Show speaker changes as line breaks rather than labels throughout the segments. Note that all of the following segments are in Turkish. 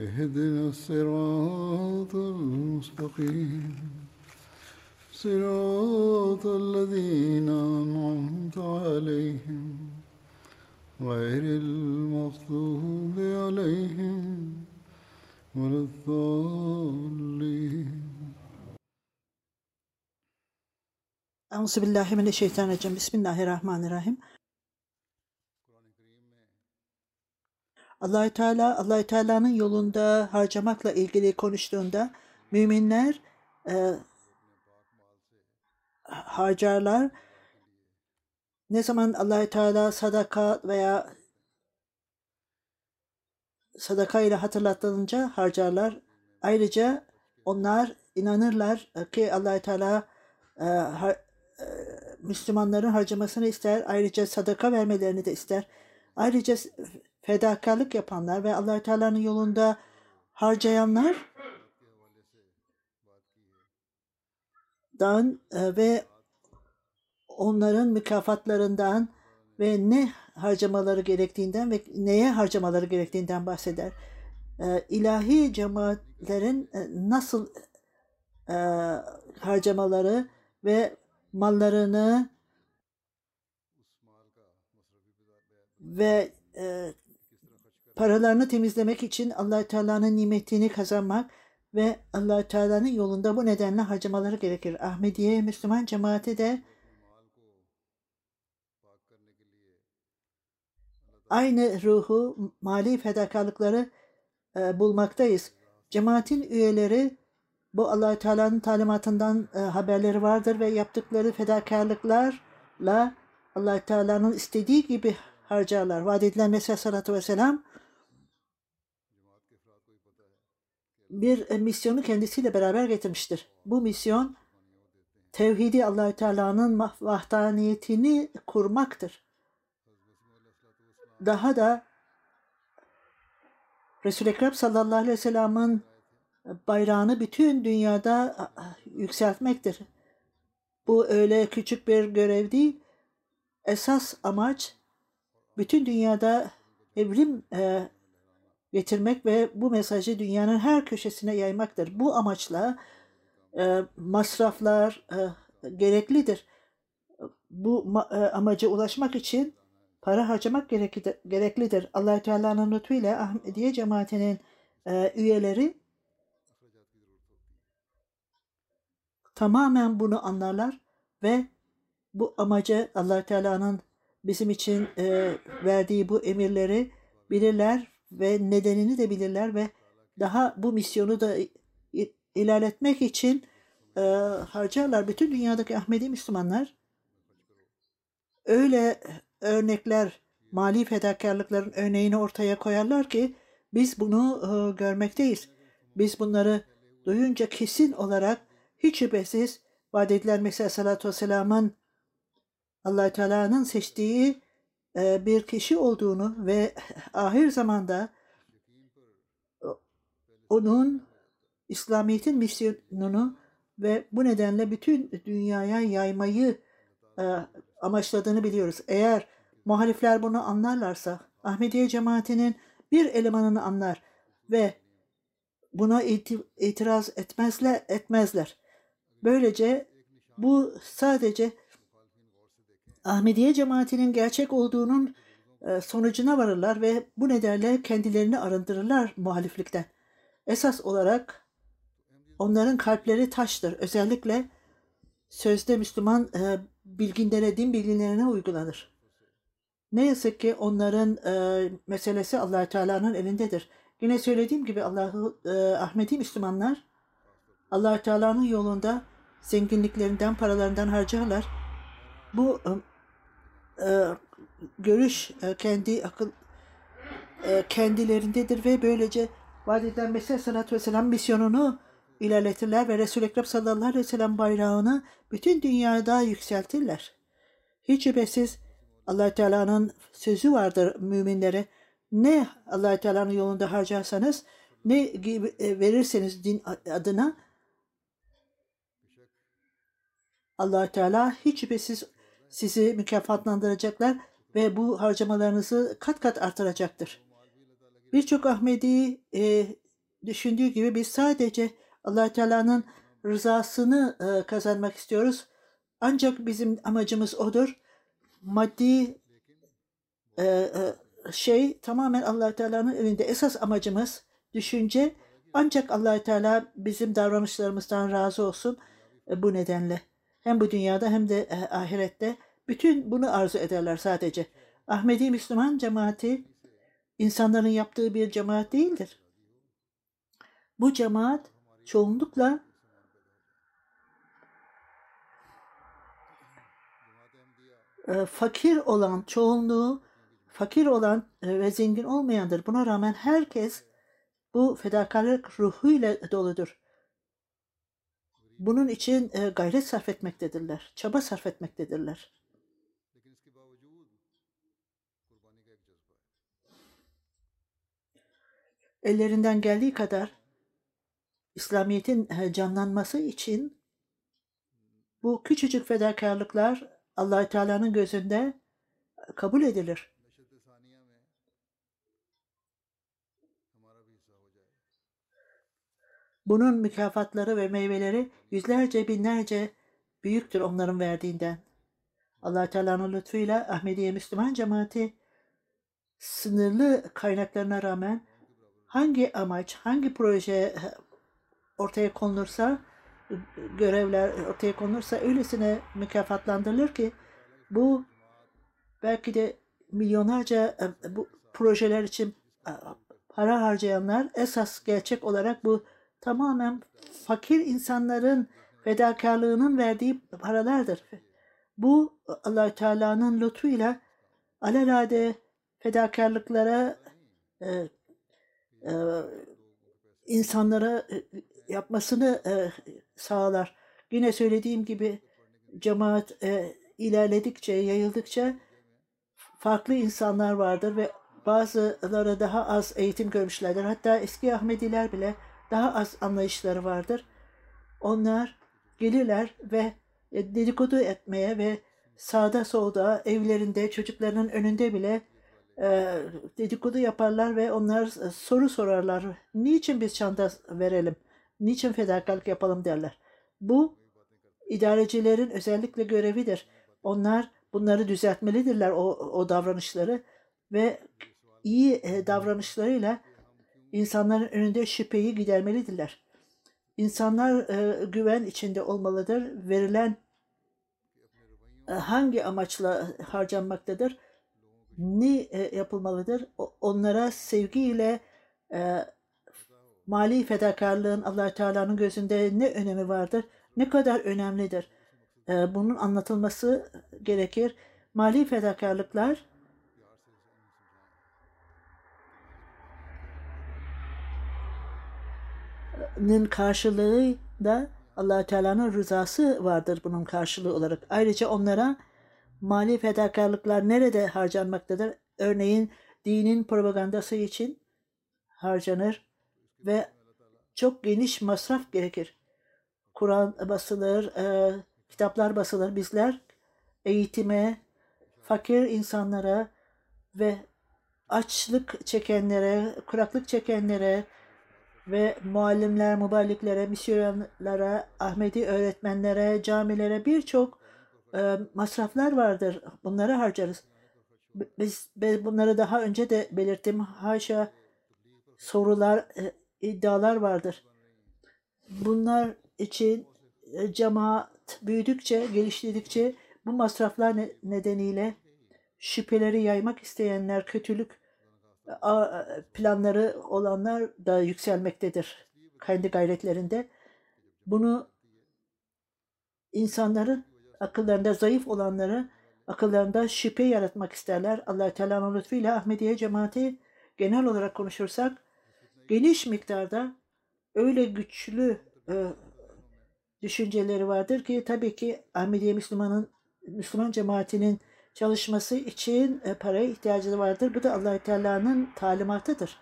اهدنا الصراط المستقيم. صراط الذين أنعمت عليهم. غير المغضوب عليهم ولا الضالين.
أعوذ بالله من الشيطان الرجيم. بسم الله الرحمن الرحيم. Allahü Teala Allahü Teala'nın yolunda harcamakla ilgili konuştuğunda müminler e, harcarlar. Ne zaman Allahü Teala sadaka veya sadaka ile hatırlatılınca harcarlar. Ayrıca onlar inanırlar ki Allahü Teala e, har, e, Müslümanların harcamasını ister. Ayrıca sadaka vermelerini de ister. Ayrıca fedakarlık yapanlar ve allah Teala'nın yolunda harcayanlar dan e, ve onların mükafatlarından ve ne harcamaları gerektiğinden ve neye harcamaları gerektiğinden bahseder. E, ilahi cemaatlerin e, nasıl harcamaları ve mallarını ve e, paralarını temizlemek için allah Teala'nın nimetini kazanmak ve allah Teala'nın yolunda bu nedenle harcamaları gerekir. Ahmediye Müslüman cemaati de aynı ruhu, mali fedakarlıkları e, bulmaktayız. Cemaatin üyeleri bu allah Teala'nın talimatından e, haberleri vardır ve yaptıkları fedakarlıklarla allah Teala'nın istediği gibi harcarlar. Vaat edilen Mesih Sallallahu Vesselam bir misyonu kendisiyle beraber getirmiştir. Bu misyon tevhidi Allahü Teala'nın vahdaniyetini kurmaktır. Daha da Resul-i Ekrem sallallahu aleyhi ve sellem'in bayrağını bütün dünyada yükseltmektir. Bu öyle küçük bir görev değil. Esas amaç bütün dünyada evrim e, getirmek ve bu mesajı dünyanın her köşesine yaymaktır. Bu amaçla e, masraflar e, gereklidir. Bu e, amaca ulaşmak için para harcamak gereklidir. gereklidir. allah Teala'nın lütfuyla Ahmediye cemaatinin e, üyeleri tamamen bunu anlarlar ve bu amacı allah Teala'nın bizim için e, verdiği bu emirleri bilirler ve nedenini de bilirler ve daha bu misyonu da ilerletmek için e, harcarlar. Bütün dünyadaki Ahmedi Müslümanlar öyle örnekler, mali fedakarlıkların örneğini ortaya koyarlar ki biz bunu e, görmekteyiz. Biz bunları duyunca kesin olarak hiç şüphesiz vaat edilen Mesih Aleyhisselatü Vesselam'ın allah Teala'nın seçtiği bir kişi olduğunu ve ahir zamanda onun İslamiyet'in misyonunu ve bu nedenle bütün dünyaya yaymayı e, amaçladığını biliyoruz. Eğer muhalifler bunu anlarlarsa Ahmediye cemaatinin bir elemanını anlar ve buna itiraz etmezler etmezler. Böylece bu sadece Ahmediye cemaatinin gerçek olduğunun e, sonucuna varırlar ve bu nedenle kendilerini arındırırlar muhaliflikten. Esas olarak onların kalpleri taştır. Özellikle sözde Müslüman e, bilginlere, din bilginlerine uygulanır. Ne yazık ki onların e, meselesi allah Teala'nın elindedir. Yine söylediğim gibi Allah'ı Ahmedi Müslümanlar allah Teala'nın yolunda zenginliklerinden, paralarından harcarlar. Bu e, görüş e, kendi akıl e, kendilerindedir ve böylece vaat edilen Mesih Aleyhisselatü Vesselam misyonunu ilerletirler ve Resul-i Ekrem sallallahu aleyhi ve bayrağını bütün dünyada yükseltirler. Hiç şüphesiz allah Teala'nın sözü vardır müminlere. Ne allah Teala'nın yolunda harcarsanız, ne gibi e, verirseniz din adına allah Teala hiç şüphesiz sizi mükafatlandıracaklar ve bu harcamalarınızı kat kat artıracaktır. Birçok Ahmedi e, düşündüğü gibi biz sadece allah Teala'nın rızasını e, kazanmak istiyoruz. Ancak bizim amacımız odur. Maddi e, e, şey tamamen allah Teala'nın elinde. Esas amacımız düşünce ancak allah Teala bizim davranışlarımızdan razı olsun e, bu nedenle. Hem bu dünyada hem de e, ahirette bütün bunu arzu ederler sadece. Ahmedi Müslüman cemaati insanların yaptığı bir cemaat değildir. Bu cemaat çoğunlukla e, fakir olan çoğunluğu fakir olan e, ve zengin olmayandır. Buna rağmen herkes bu fedakarlık ruhuyla doludur. Bunun için e, gayret sarf etmektedirler, çaba sarf etmektedirler. Ellerinden geldiği kadar İslamiyet'in e, canlanması için bu küçücük fedakarlıklar allah Teala'nın gözünde kabul edilir. Bunun mükafatları ve meyveleri yüzlerce binlerce büyüktür onların verdiğinden. allah Teala'nın lütfuyla Ahmediye Müslüman cemaati sınırlı kaynaklarına rağmen hangi amaç, hangi proje ortaya konulursa, görevler ortaya konulursa öylesine mükafatlandırılır ki bu belki de milyonlarca bu projeler için para harcayanlar esas gerçek olarak bu tamamen fakir insanların fedakarlığının verdiği paralardır. Bu allah Teala'nın lütfuyla alelade fedakarlıklara e, e, insanlara e, yapmasını e, sağlar. Yine söylediğim gibi cemaat e, ilerledikçe, yayıldıkça farklı insanlar vardır ve bazıları daha az eğitim görmüşlerdir. Hatta eski Ahmediler bile daha az anlayışları vardır. Onlar gelirler ve e, dedikodu etmeye ve sağda solda evlerinde çocuklarının önünde bile e, dedikodu yaparlar ve onlar e, soru sorarlar. Niçin biz çanta verelim? Niçin fedakarlık yapalım derler. Bu idarecilerin özellikle görevidir. Onlar bunları düzeltmelidirler o, o davranışları ve iyi davranışlarıyla insanların önünde şüpheyi gidermelidirler. İnsanlar e, güven içinde olmalıdır. Verilen e, hangi amaçla harcanmaktadır? Ne e, yapılmalıdır? O, onlara sevgiyle e, mali fedakarlığın allah Teala'nın gözünde ne önemi vardır? Ne kadar önemlidir? E, bunun anlatılması gerekir. Mali fedakarlıklar nın karşılığı da allah Teala'nın rızası vardır bunun karşılığı olarak. Ayrıca onlara mali fedakarlıklar nerede harcanmaktadır? Örneğin dinin propagandası için harcanır ve çok geniş masraf gerekir. Kur'an basılır, e, kitaplar basılır. Bizler eğitime, fakir insanlara ve açlık çekenlere, kuraklık çekenlere, ve muallimler, muballiklere, misyonerlere, Ahmedi öğretmenlere, camilere birçok e, masraflar vardır. Bunları harcarız. Biz bunları daha önce de belirttim. Haşa sorular e, iddialar vardır. Bunlar için e, cemaat büyüdükçe, geliştirdikçe bu masraflar nedeniyle şüpheleri yaymak isteyenler, kötülük planları olanlar da yükselmektedir kendi gayretlerinde. Bunu insanların akıllarında zayıf olanları akıllarında şüphe yaratmak isterler. allah Teala'nın lütfuyla Ahmediye cemaati genel olarak konuşursak geniş miktarda öyle güçlü e, düşünceleri vardır ki tabii ki Ahmediye Müslümanın Müslüman cemaatinin çalışması için e, paraya ihtiyacı vardır. Bu da allah Teala'nın talimatıdır.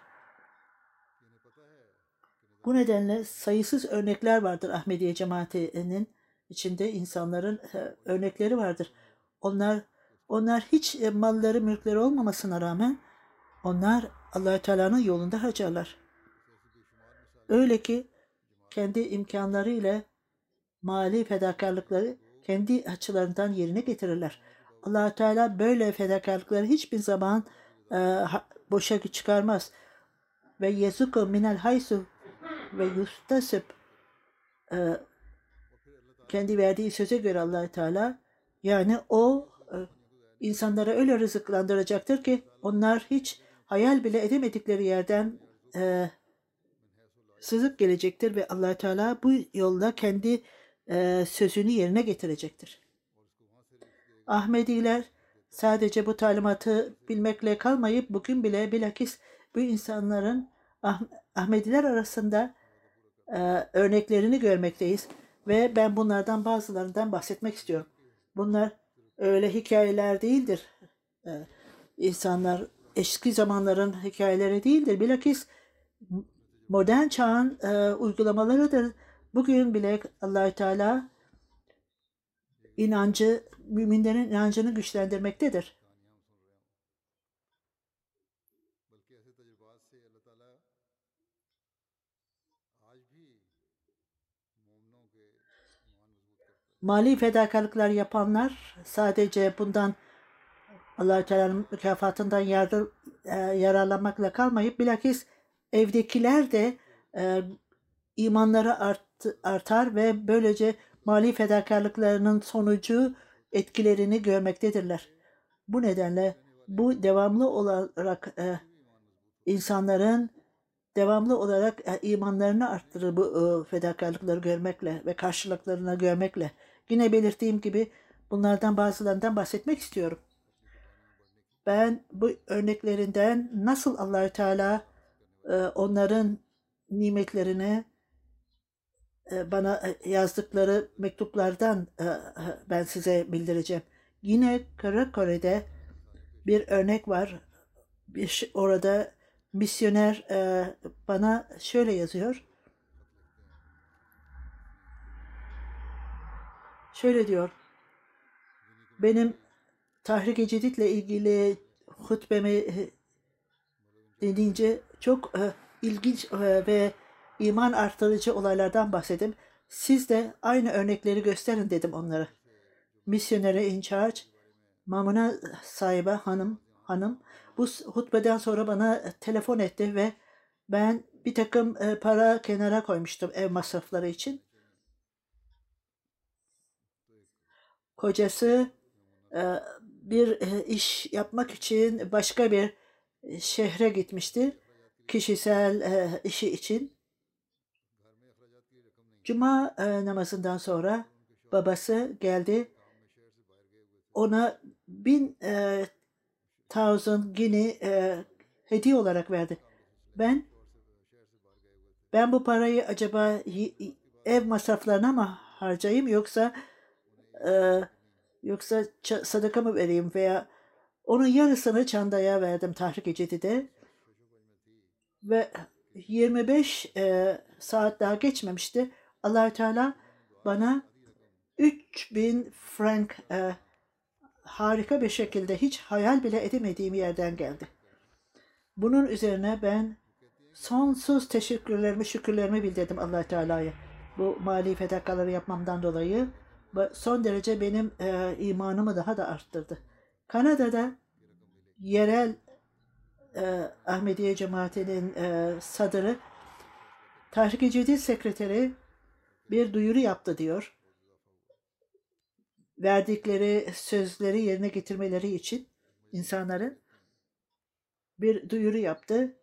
Bu nedenle sayısız örnekler vardır Ahmediye cemaatinin içinde insanların e, örnekleri vardır. Onlar onlar hiç e, malları, mülkleri olmamasına rağmen onlar allah Teala'nın yolunda harcarlar. Öyle ki kendi imkanları ile mali fedakarlıkları kendi açılarından yerine getirirler allah Teala böyle fedakarlıkları hiçbir zaman e, boşa çıkarmaz. Ve yezuku minel haysu ve yustasib e, kendi verdiği söze göre allah Teala yani o e, insanlara öyle rızıklandıracaktır ki onlar hiç hayal bile edemedikleri yerden e, sızıp gelecektir ve allah Teala bu yolda kendi e, sözünü yerine getirecektir. Ahmediler sadece bu talimatı bilmekle kalmayıp bugün bile bilakis bu insanların ah Ahmediler arasında e, örneklerini görmekteyiz ve ben bunlardan bazılarından bahsetmek istiyorum. Bunlar öyle hikayeler değildir. E, insanlar eski zamanların hikayeleri değildir. Bilakis modern çağın e, uygulamalarıdır. Bugün bile allah Teala inancı, müminlerin inancını güçlendirmektedir. Mali fedakarlıklar yapanlar sadece bundan allah Teala'nın mükafatından yardım, e, yararlanmakla kalmayıp bilakis evdekiler de e, imanları art, artar ve böylece mali fedakarlıklarının sonucu etkilerini görmektedirler. Bu nedenle bu devamlı olarak e, insanların devamlı olarak e, imanlarını arttırır bu e, fedakarlıkları görmekle ve karşılıklarını görmekle. Yine belirttiğim gibi bunlardan bazılarından bahsetmek istiyorum. Ben bu örneklerinden nasıl Allahü Teala e, onların nimetlerini bana e, yazdıkları mektuplardan e, ben size bildireceğim. Yine Kara Kore'de bir örnek var. Bir, orada misyoner bana şöyle yazıyor. Şöyle diyor. Benim Tahrik-i Cedid'le ilgili hutbemi dinleyince çok ilginç ve iman artırıcı olaylardan bahsedin. Siz de aynı örnekleri gösterin dedim onlara. Misyonere in charge, Mamuna sahibi hanım, hanım bu hutbeden sonra bana telefon etti ve ben bir takım e, para kenara koymuştum ev masrafları için. Kocası e, bir e, iş yapmak için başka bir şehre gitmişti. Kişisel işi için. Cuma e, namazından sonra babası geldi. Ona bin e, thousand guinea e, hediye olarak verdi. Ben ben bu parayı acaba ev masraflarına mı harcayayım yoksa e, yoksa sadaka mı vereyim veya onun yarısını çandaya verdim tahrik ecedide ve 25 e, saat daha geçmemişti allah Teala bana 3000 frank e, harika bir şekilde hiç hayal bile edemediğim yerden geldi. Bunun üzerine ben sonsuz teşekkürlerimi, şükürlerimi bildirdim allah Teala'ya. Bu mali fedakaları yapmamdan dolayı son derece benim e, imanımı daha da arttırdı. Kanada'da yerel e, Ahmediye cemaatinin e, sadırı Tahrik-i Cedid sekreteri bir duyuru yaptı diyor. Verdikleri sözleri yerine getirmeleri için insanların bir duyuru yaptı.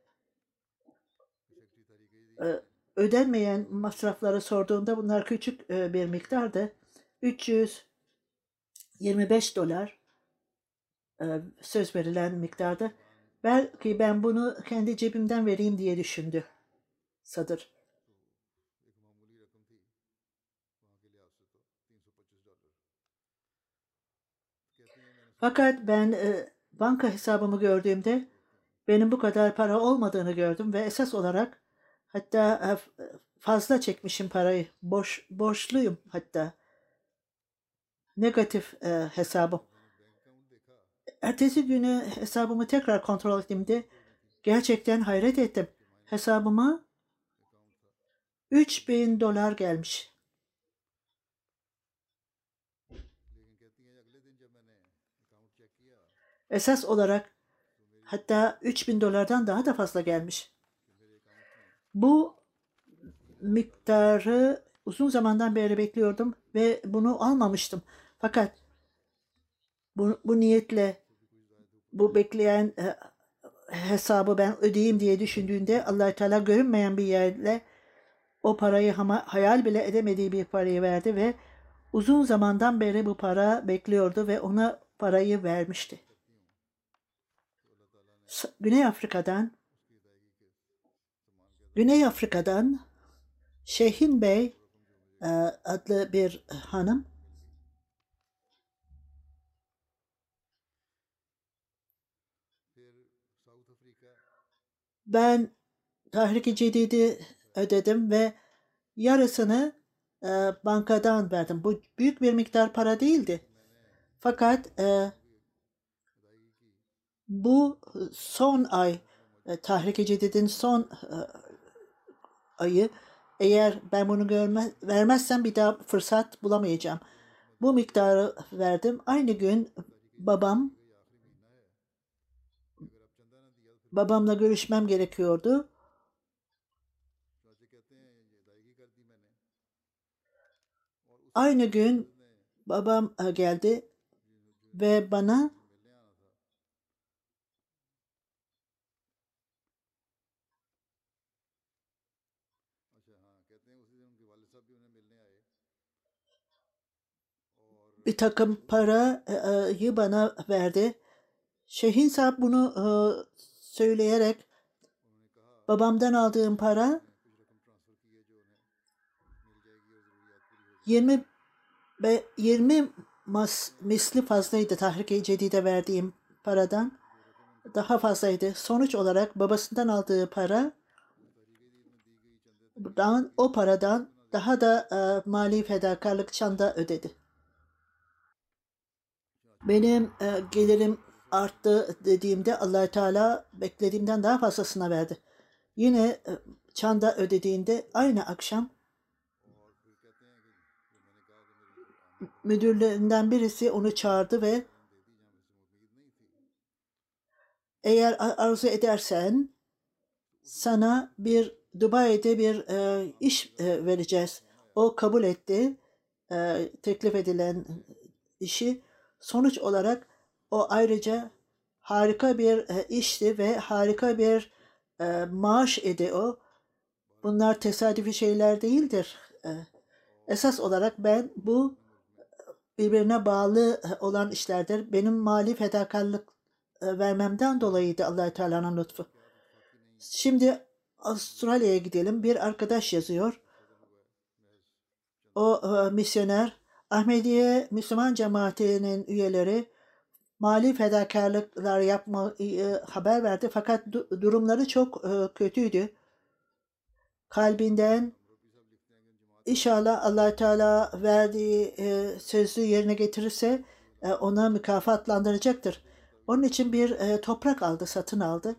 Ee, ödenmeyen masrafları sorduğunda bunlar küçük e, bir miktardı. 325 dolar e, söz verilen miktarda. Belki ben bunu kendi cebimden vereyim diye düşündü Sadır. Fakat ben e, banka hesabımı gördüğümde benim bu kadar para olmadığını gördüm ve esas olarak hatta e, fazla çekmişim parayı. Boş borçluyum hatta. Negatif e, hesabım. Ertesi günü hesabımı tekrar kontrol ettiğimde gerçekten hayret ettim. Hesabıma 3000 dolar gelmiş. Esas olarak hatta 3000 dolardan daha da fazla gelmiş. Bu miktarı uzun zamandan beri bekliyordum ve bunu almamıştım. Fakat bu, bu niyetle bu bekleyen e, hesabı ben ödeyeyim diye düşündüğünde allah Teala görünmeyen bir yerle o parayı ama hayal bile edemediği bir parayı verdi ve uzun zamandan beri bu para bekliyordu ve ona parayı vermişti. Güney Afrika'dan Güney Afrika'dan Şehin Bey e, adlı bir hanım ben tahrik-i cedidi ödedim ve yarısını e, bankadan verdim. Bu büyük bir miktar para değildi. Fakat e, bu son ay e, tahrik-i cedidin son e, ayı eğer ben bunu görme, vermezsem bir daha fırsat bulamayacağım. Bu miktarı verdim. Aynı gün babam babamla görüşmem gerekiyordu. Aynı gün babam e, geldi ve bana bir takım parayı bana verdi. Şeyhin sahip bunu e, söyleyerek babamdan aldığım para 20 ve 20 mas, misli fazlaydı tahrik-i cedide verdiğim paradan. Daha fazlaydı. Sonuç olarak babasından aldığı para o paradan daha da e, mali fedakarlık çanda ödedi. Benim e, gelirim arttı dediğimde allah Teala beklediğimden daha fazlasına verdi. Yine e, çanda ödediğinde aynı akşam müdürlerinden birisi onu çağırdı ve eğer arzu edersen sana bir Dubai'de bir e, iş e, vereceğiz. O kabul etti e, teklif edilen işi. Sonuç olarak o ayrıca harika bir e, işti ve harika bir e, maaş idi o. Bunlar tesadüfi şeyler değildir. E, esas olarak ben bu birbirine bağlı olan işlerdir. Benim mali fedakarlık e, vermemden dolayıydı allah Teala'nın lütfu. Şimdi Avustralya'ya gidelim. Bir arkadaş yazıyor. O e, misyoner Ahmediye Müslüman cemaatinin üyeleri mali fedakarlıklar yapma e, haber verdi fakat du- durumları çok e, kötüydü. Kalbinden İnşallah allah Teala verdiği e, sözü yerine getirirse e, ona mükafatlandıracaktır. Onun için bir e, toprak aldı, satın aldı.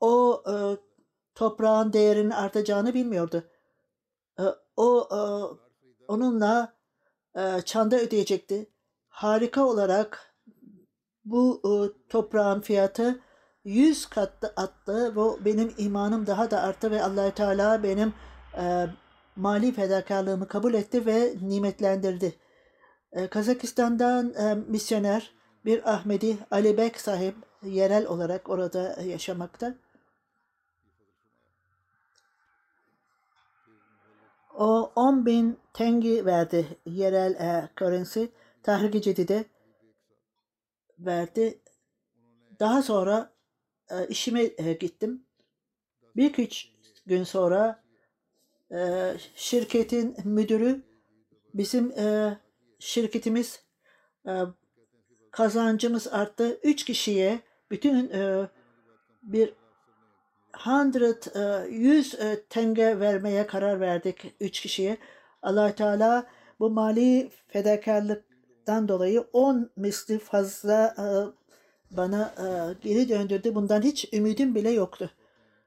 O e, toprağın değerinin artacağını bilmiyordu. E, o e, onunla e, çanda ödeyecekti. Harika olarak bu e, toprağın fiyatı yüz kat attı ve benim imanım daha da arttı ve allah Teala benim e, mali fedakarlığımı kabul etti ve nimetlendirdi. E, Kazakistan'dan e, misyoner bir Ahmedi Ali Bek sahip yerel olarak orada yaşamakta. O 10 bin tengi verdi yerel e, currency. Tahrik-i Cedid'e verdi. Daha sonra e, işime e, gittim. Bir üç gün sonra e, şirketin müdürü bizim e, şirketimiz e, kazancımız arttı. Üç kişiye bütün e, bir hundred, e, yüz e, tenge vermeye karar verdik üç kişiye. allah Teala bu mali fedakarlıktan dolayı on misli fazla e, bana e, geri döndürdü. Bundan hiç ümidim bile yoktu.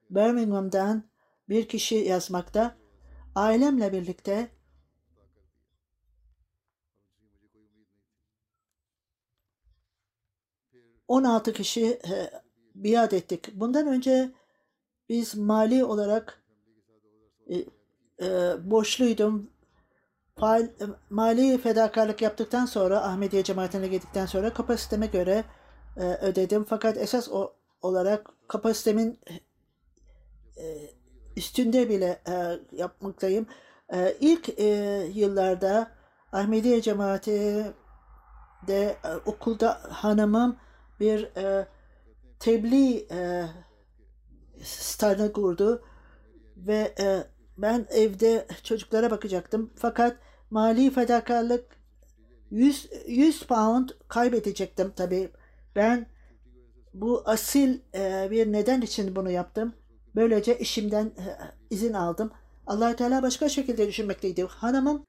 Birmingham'dan bir kişi yazmakta. Ailemle birlikte ...16 kişi e, biat ettik. Bundan önce biz mali olarak e, e, borçluydum. Faal, e, mali fedakarlık yaptıktan sonra Ahmediye cemaatine gittikten sonra kapasiteme göre e, ödedim. Fakat esas o, olarak kapasitemin e, üstünde bile e, yapmaktayım. E, ilk e, yıllarda Ahmediye cemaati de e, okulda hanımım bir e, tebliğ e, starını kurdu ve e, ben evde çocuklara bakacaktım. Fakat mali fedakarlık 100, 100 pound kaybedecektim tabii. Ben bu asil e, bir neden için bunu yaptım. Böylece işimden e, izin aldım. allah Teala başka şekilde düşünmekteydi. Hanımım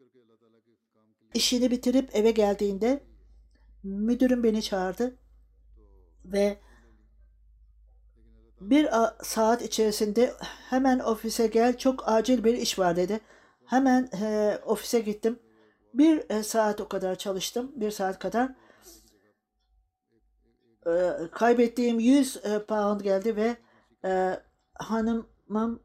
işini bitirip eve geldiğinde müdürüm beni çağırdı ve bir saat içerisinde hemen ofise gel çok acil bir iş var dedi. Hemen e, ofise gittim. Bir e, saat o kadar çalıştım. Bir saat kadar. E, kaybettiğim 100 e, pound geldi ve e, hanımım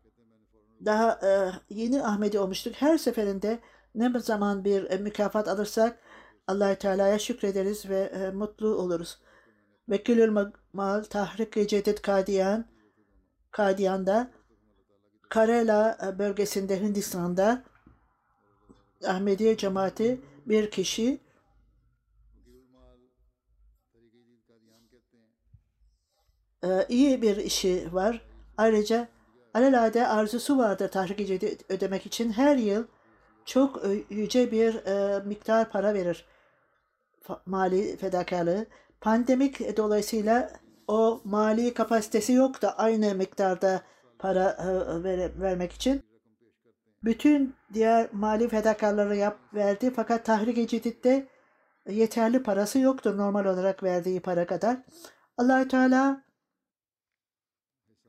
daha e, yeni Ahmedi olmuştuk. Her seferinde ne zaman bir e, mükafat alırsak allah Teala'ya şükrederiz ve e, mutlu oluruz. Vekilül Mal Tahrik-i Cedid Kadiyan Kadiyan'da Karela bölgesinde Hindistan'da Ahmediye cemaati bir kişi e, iyi bir işi var. Ayrıca alelade arzusu vardır tahrik ödemek için her yıl çok e, yüce bir e, miktar para verir. Mali fedakarlığı. Pandemik dolayısıyla o mali kapasitesi yok da aynı miktarda para e, ver, vermek için. Bütün diğer mali fedakarları yap, verdi fakat tahrik-i cidditte yeterli parası yoktur normal olarak verdiği para kadar. allah Teala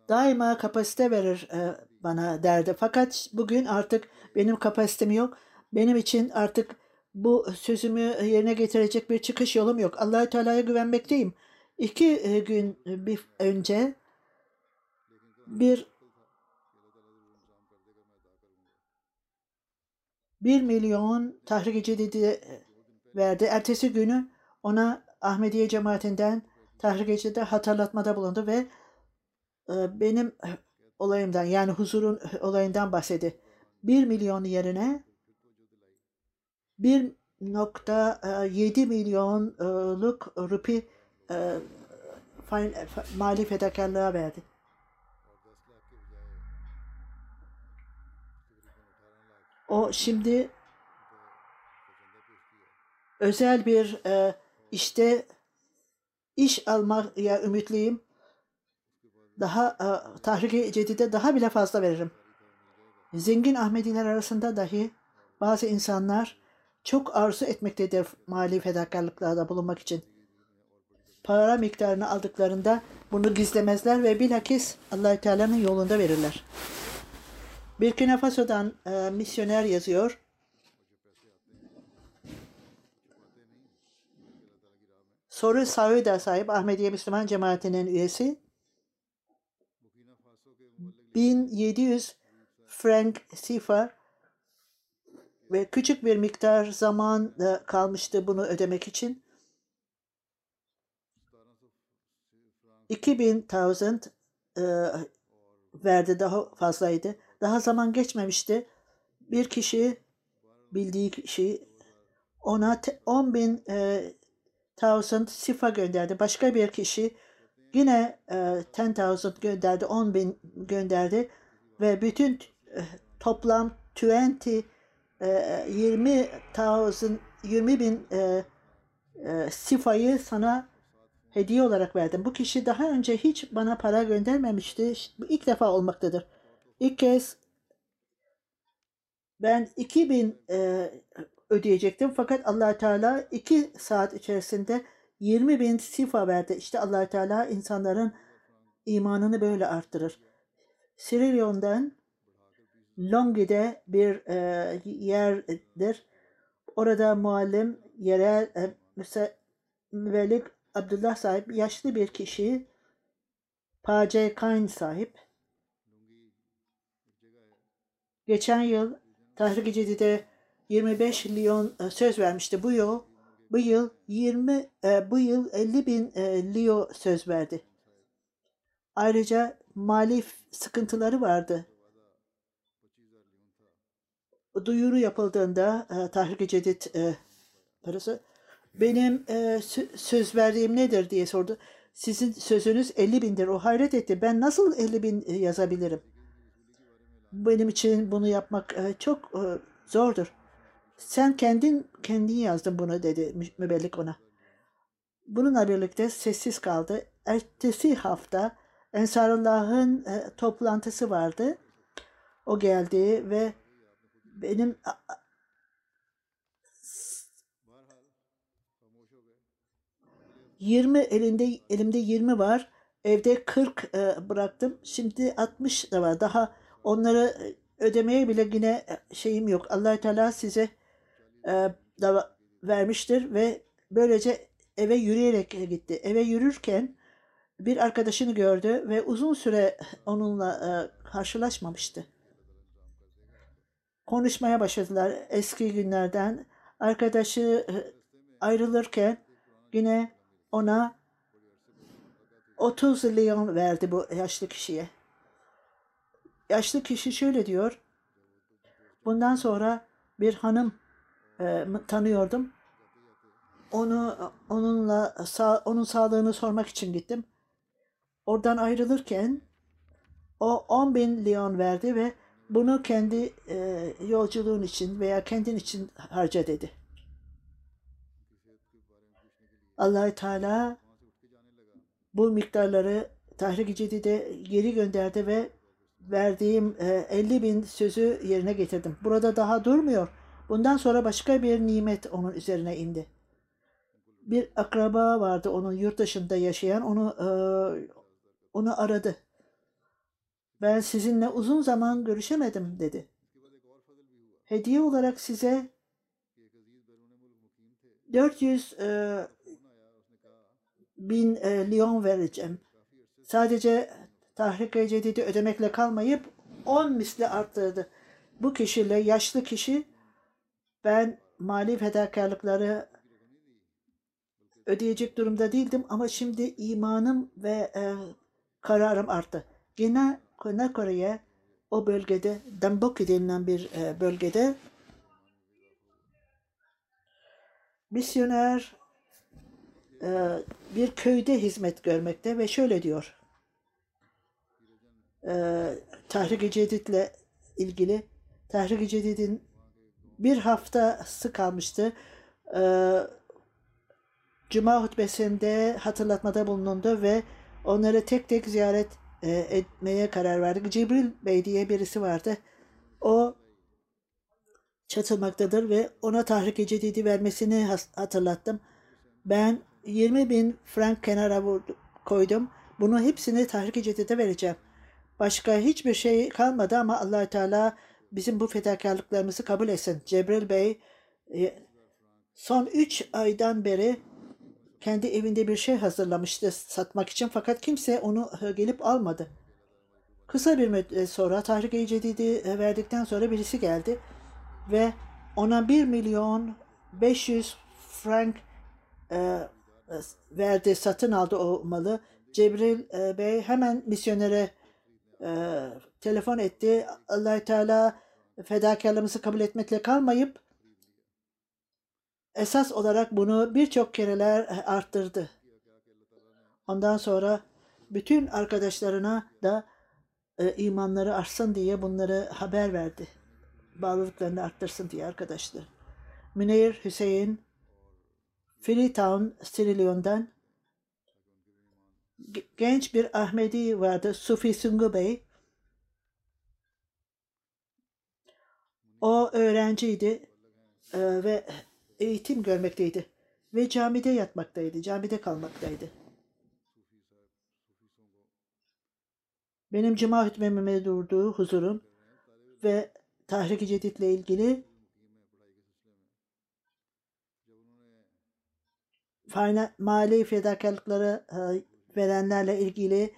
daima kapasite verir e, bana derdi. Fakat bugün artık benim kapasitem yok. Benim için artık bu sözümü yerine getirecek bir çıkış yolum yok. allah Teala'ya güvenmekteyim. İki e, gün bir önce bir bir milyon tahrik cedidi verdi. Ertesi günü ona Ahmediye cemaatinden tahrik cedide hatırlatmada bulundu ve e, benim olayımdan yani huzurun olayından bahsetti. Bir milyon yerine 1.7 milyonluk rupi e, mali fedakarlığa verdi. O şimdi özel bir e, işte iş almaya ümitliyim. Daha e, tahrik-i cedide daha bile fazla veririm. Zengin Ahmediler arasında dahi bazı insanlar çok arzu etmektedir mali fedakarlıklarda bulunmak için. Para miktarını aldıklarında bunu gizlemezler ve bilakis allah Teala'nın yolunda verirler. Burkina Faso'dan e, misyoner yazıyor. Soru Sauda sahip Ahmediye Müslüman Cemaati'nin üyesi. 1700 frank sifa ve küçük bir miktar zaman da kalmıştı bunu ödemek için. 2000 thousand e, verdi daha fazlaydı. Daha zaman geçmemişti. Bir kişi bildiği kişi ona te- 10 bin e, thousand sifa gönderdi. Başka bir kişi yine e, 10,000 gönderdi, 10 bin gönderdi ve bütün e, toplam 20 e, 20 thousand 20 bin e, e, sifayı sana hediye olarak verdim. Bu kişi daha önce hiç bana para göndermemişti. İlk defa olmaktadır. İlk kez ben 2000 e, ödeyecektim fakat allah Teala 2 saat içerisinde 20 bin sifa verdi. İşte allah Teala insanların imanını böyle arttırır. Sierra Leone'dan Longi'de bir e, yerdir. Orada muallim yerel e, müse- müvellik Abdullah sahip yaşlı bir kişi Pace Kain sahip. Geçen yıl Tahrik-i Cedid'e 25 milyon e, söz vermişti. Bu yıl bu yıl 20 e, bu yıl 50 bin e, leo söz verdi. Ayrıca mali sıkıntıları vardı. Duyuru yapıldığında e, Tahrik-i Cedid e, parası benim e, sö- söz verdiğim nedir diye sordu. Sizin sözünüz 50 bindir. O hayret etti. Ben nasıl 50 bin e, yazabilirim? Benim için bunu yapmak e, çok e, zordur. Sen kendin kendin yazdın bunu dedi mü- mübellik ona. Bununla birlikte sessiz kaldı. Ertesi hafta Ensarallah'ın e, toplantısı vardı. O geldi ve benim 20 elinde elimde 20 var. Evde 40 e, bıraktım. Şimdi 60 da var. Daha onları e, ödemeye bile yine e, şeyim yok. allah Teala size e, da vermiştir ve böylece eve yürüyerek gitti. Eve yürürken bir arkadaşını gördü ve uzun süre onunla e, karşılaşmamıştı. Konuşmaya başladılar eski günlerden. Arkadaşı e, ayrılırken yine ona 30 leon verdi bu yaşlı kişiye. Yaşlı kişi şöyle diyor. Bundan sonra bir hanım e, tanıyordum. Onu onunla sağ, onun sağlığını sormak için gittim. Oradan ayrılırken o 10 bin leon verdi ve bunu kendi e, yolculuğun için veya kendin için harca dedi. allah Teala bu miktarları Tahrik-i Cedid'e geri gönderdi ve verdiğim e, 50 bin sözü yerine getirdim. Burada daha durmuyor. Bundan sonra başka bir nimet onun üzerine indi. Bir akraba vardı onun yurt dışında yaşayan. Onu e, onu aradı. Ben sizinle uzun zaman görüşemedim dedi. Hediye olarak size 400 e, bin e, leon vereceğim. Sadece tahrik-i cedidi ödemekle kalmayıp 10 misli arttırdı. Bu kişiyle yaşlı kişi ben mali fedakarlıkları ödeyecek durumda değildim ama şimdi imanım ve e, kararım arttı. Yine Güney Kore'ye o bölgede Damboki denilen bir e, bölgede misyoner e, bir köyde hizmet görmekte ve şöyle diyor. E, Tahrik-i Cedid'le ilgili Tahrik-i Cedid'in bir haftası kalmıştı. Cuma hutbesinde hatırlatmada bulundu ve onları tek tek ziyaret e, etmeye karar verdik. Cibril Bey diye birisi vardı. O çatılmaktadır ve ona tahrik-i cedidi vermesini hatırlattım. Ben 20 bin frank kenara koydum. Bunu hepsini tahrik-i cedide vereceğim. Başka hiçbir şey kalmadı ama allah Teala bizim bu fedakarlıklarımızı kabul etsin. Cebrail Bey son 3 aydan beri kendi evinde bir şey hazırlamıştı satmak için fakat kimse onu gelip almadı. Kısa bir müddet sonra Tahrik-i Cedid'i verdikten sonra birisi geldi ve ona 1 milyon 500 frank e, verdi, satın aldı o malı. Cebril e, Bey hemen misyonere e, telefon etti. allah Teala fedakarlığımızı kabul etmekle kalmayıp esas olarak bunu birçok kereler arttırdı. Ondan sonra bütün arkadaşlarına da e, imanları artsın diye bunları haber verdi. Bağlılıklarını arttırsın diye arkadaşlar. Münir Hüseyin Freetown, Sierra Leone'dan genç bir Ahmedi vardı. Sufi Sungu Bey. O öğrenciydi e, ve eğitim görmekteydi. Ve camide yatmaktaydı, camide kalmaktaydı. Benim cuma hutbemime durduğu huzurun ve Tahrik-i Cedid'le ilgili mali fedakarlıkları e, verenlerle ilgili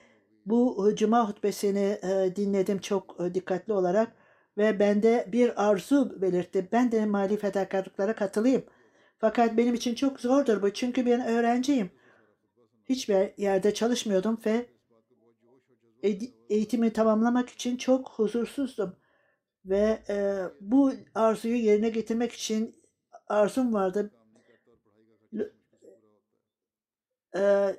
bu cuma hutbesini e, dinledim çok e, dikkatli olarak ve bende bir arzu belirtti. Ben de mali fedakarlıklara katılayım. Fakat benim için çok zordur bu çünkü ben öğrenciyim. Hiçbir yerde çalışmıyordum ve eğitimi tamamlamak için çok huzursuzdum. Ve e, bu arzuyu yerine getirmek için arzum vardı. E,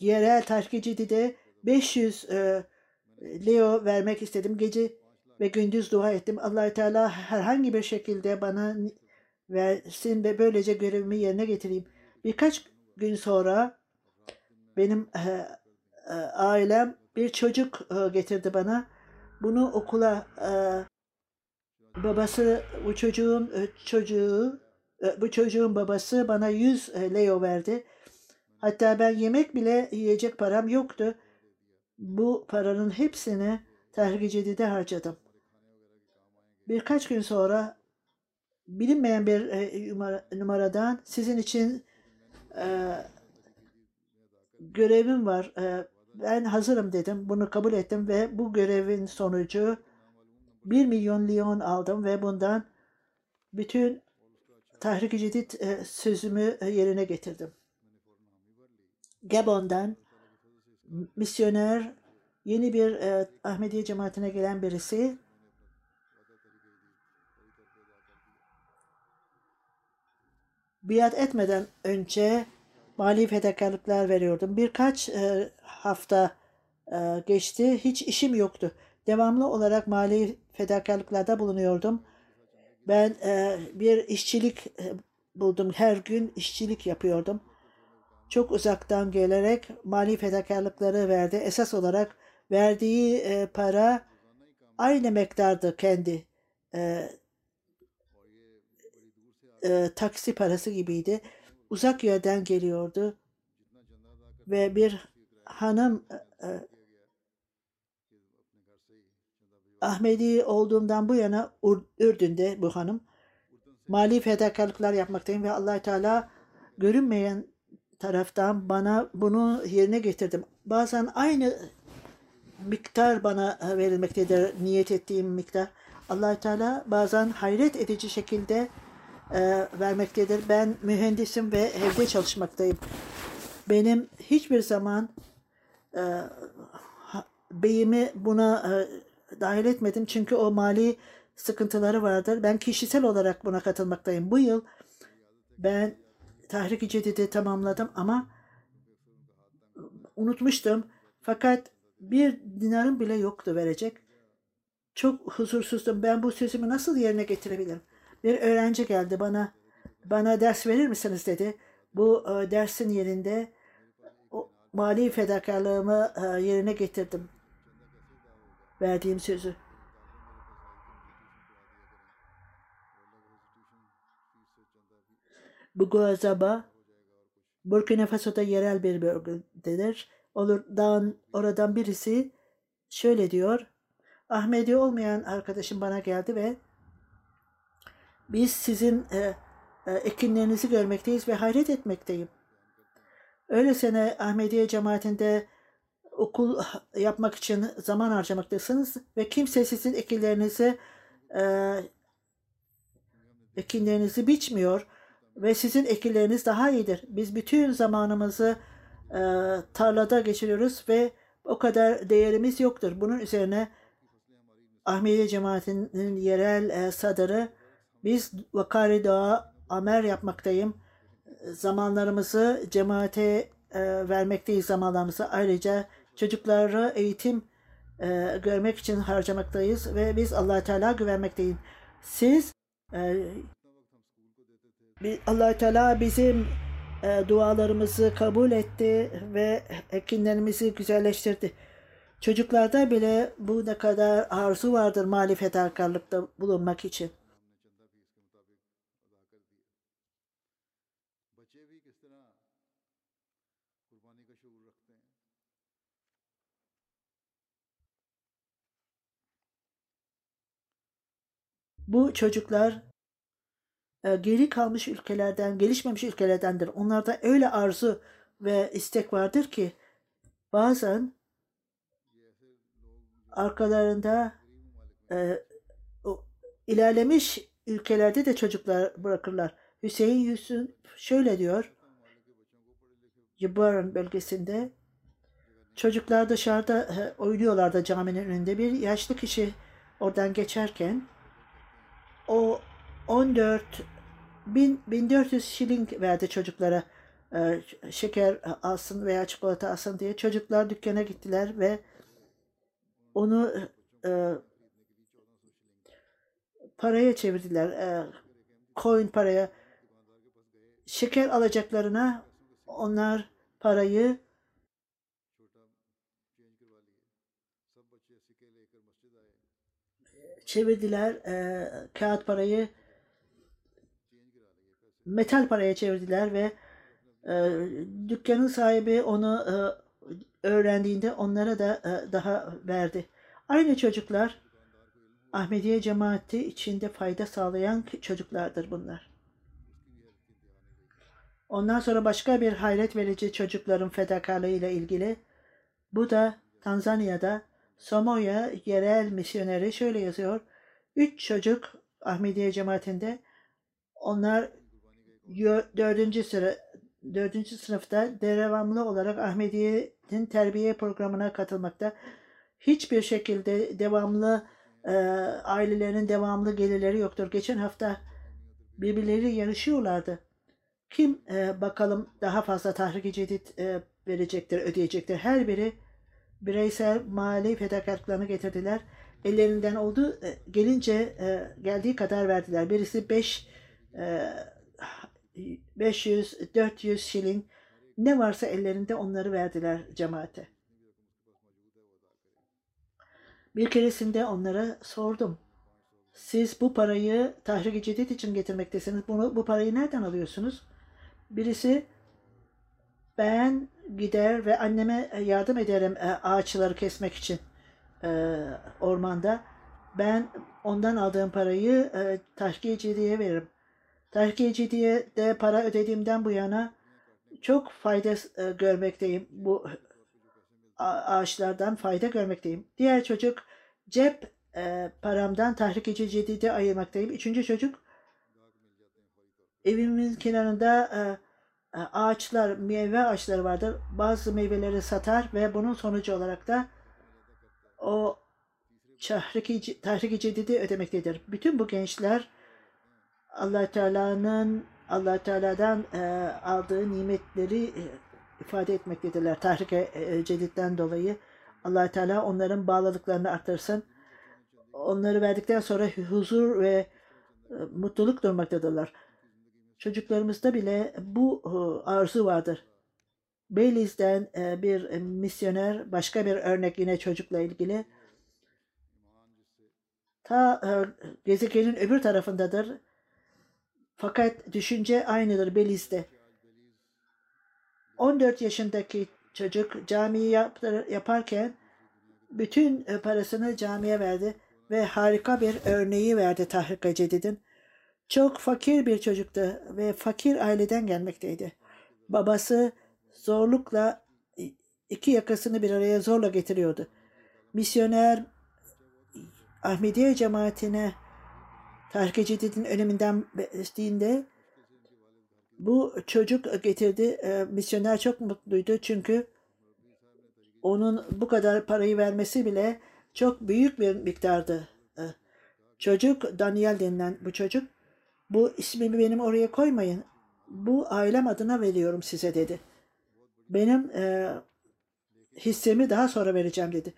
yerel tahkicidi de 500 e, Leo vermek istedim. Gece ve gündüz dua ettim. allah Teala herhangi bir şekilde bana versin ve böylece görevimi yerine getireyim. Birkaç gün sonra benim e, e, ailem bir çocuk e, getirdi bana. Bunu okula babası bu çocuğun çocuğu bu çocuğun babası bana 100 e, leo verdi. Hatta ben yemek bile yiyecek param yoktu. Bu paranın hepsini Tahrik-i harcadım. Birkaç gün sonra bilinmeyen bir e, numaradan sizin için e, görevim var. E, ben hazırım dedim. Bunu kabul ettim ve bu görevin sonucu 1 milyon lion aldım ve bundan bütün Tahrik-i Cedid e, sözümü e, yerine getirdim. Gabon'dan misyoner yeni bir e, Ahmediye cemaatine gelen birisi biat etmeden önce mali fedakarlıklar veriyordum. Birkaç e, hafta e, geçti. Hiç işim yoktu. Devamlı olarak mali fedakarlıklarda bulunuyordum. Ben e, bir işçilik e, buldum. Her gün işçilik yapıyordum. Çok uzaktan gelerek mali fedakarlıkları verdi. Esas olarak verdiği e, para aynı miktardı kendi e, e, taksi parası gibiydi. Uzak yerden geliyordu ve bir hanım e, e, Ahmedi olduğumdan bu yana Ürdün'de bu hanım mali fedakarlıklar yapmaktayım ve allah Teala görünmeyen taraftan bana bunu yerine getirdim. Bazen aynı miktar bana verilmektedir niyet ettiğim miktar. allah Teala bazen hayret edici şekilde e, vermektedir. Ben mühendisim ve evde çalışmaktayım. Benim hiçbir zaman e, beyimi buna e, dahil etmedim çünkü o mali sıkıntıları vardır. Ben kişisel olarak buna katılmaktayım. Bu yıl ben Tahrik-i Cedid'i tamamladım ama unutmuştum. Fakat bir dinarım bile yoktu verecek. Çok huzursuzdum. Ben bu sözümü nasıl yerine getirebilirim? Bir öğrenci geldi bana. Bana ders verir misiniz dedi. Bu e, dersin yerinde o mali fedakarlığımı e, yerine getirdim. Verdiğim sözü. Bu Guazaba Burkina Faso'da yerel bir bölgededir. Oradan, oradan birisi şöyle diyor. Ahmedi olmayan arkadaşım bana geldi ve biz sizin e, e, ekinlerinizi görmekteyiz ve hayret etmekteyim. Öylesine Ahmediye cemaatinde okul yapmak için zaman harcamaktasınız ve kimse sizin ekinlerinizi e, ekinlerinizi biçmiyor ve sizin ekinleriniz daha iyidir. Biz bütün zamanımızı e, tarlada geçiriyoruz ve o kadar değerimiz yoktur. Bunun üzerine Ahmediye cemaatinin yerel e, sadarı biz vakari dua amer yapmaktayım. Zamanlarımızı cemaate e, vermekteyiz zamanlarımızı. Ayrıca çocukları eğitim e, görmek için harcamaktayız ve biz allah Teala güvenmekteyiz. Siz e, allah Teala bizim e, dualarımızı kabul etti ve ekinlerimizi güzelleştirdi. Çocuklarda bile bu ne kadar arzu vardır mali fedakarlıkta bulunmak için. Bu çocuklar e, geri kalmış ülkelerden, gelişmemiş ülkelerdendir. Onlarda öyle arzu ve istek vardır ki bazen arkalarında e, o, ilerlemiş ülkelerde de çocuklar bırakırlar. Hüseyin Yusuf şöyle diyor. Yıbarın bölgesinde çocuklar dışarıda e, oynuyorlardı caminin önünde. Bir yaşlı kişi oradan geçerken o 14 bin, 1400 şiling verdi çocuklara e, şeker alsın veya çikolata alsın diye. Çocuklar dükkana gittiler ve onu e, paraya çevirdiler. E, coin paraya. Şeker alacaklarına onlar parayı çevirdiler. E, kağıt parayı metal paraya çevirdiler ve e, dükkanın sahibi onu e, öğrendiğinde onlara da e, daha verdi. Aynı çocuklar Ahmediye cemaati içinde fayda sağlayan çocuklardır bunlar. Ondan sonra başka bir hayret verici çocukların fedakarlığı ile ilgili. Bu da Tanzanya'da Samoya yerel misyoneri şöyle yazıyor. Üç çocuk Ahmediye cemaatinde onlar dördüncü sıra dördüncü sınıfta devamlı olarak Ahmediye'nin terbiye programına katılmakta. Hiçbir şekilde devamlı e, ailelerin devamlı gelirleri yoktur. Geçen hafta birbirleri yarışıyorlardı. Kim e, bakalım daha fazla tahrik cedid e, verecektir, ödeyecektir. Her biri bireysel mali fedakarlıklarını getirdiler. Ellerinden oldu e, gelince e, geldiği kadar verdiler. Birisi 5 e, 500, 400 şilin ne varsa ellerinde onları verdiler cemaate. Bir keresinde onlara sordum. Siz bu parayı tahrik cedid için getirmektesiniz. Bunu, bu parayı nereden alıyorsunuz? Birisi ben gider ve anneme yardım ederim e, ağaçları kesmek için e, ormanda. Ben ondan aldığım parayı e, tahkiyeciye veririm. Tahkiyeci de para ödediğimden bu yana çok fayda e, görmekteyim. Bu ağaçlardan fayda görmekteyim. Diğer çocuk cep e, paramdan tahrikici cedide ayırmaktayım. Üçüncü çocuk evimin kenarında e, e, ağaçlar, meyve ağaçları vardır. Bazı meyveleri satar ve bunun sonucu olarak da o tahriki, tahriki cedidi ödemektedir. Bütün bu gençler allah Teala'nın allah Teala'dan e, aldığı nimetleri e, ifade etmektedirler. Tahrik e, Cedid'den dolayı allah Teala onların bağlılıklarını artırsın. Onları verdikten sonra huzur ve e, mutluluk durmaktadırlar. Çocuklarımızda bile bu e, arzu vardır. Beliz'den e, bir misyoner, başka bir örnek yine çocukla ilgili. Ta e, gezegenin öbür tarafındadır fakat düşünce aynıdır Beliz'de. 14 yaşındaki çocuk camiyi yaparken bütün parasını camiye verdi ve harika bir örneği verdi Tahrik Cedid'in. Çok fakir bir çocuktu ve fakir aileden gelmekteydi. Babası zorlukla iki yakasını bir araya zorla getiriyordu. Misyoner Ahmediye cemaatine Tahrik-i öneminden bahsettiğinde bu çocuk getirdi. E, misyoner çok mutluydu çünkü onun bu kadar parayı vermesi bile çok büyük bir miktardı. E, çocuk Daniel denilen bu çocuk bu ismimi benim oraya koymayın. Bu ailem adına veriyorum size dedi. Benim e, hissemi daha sonra vereceğim dedi.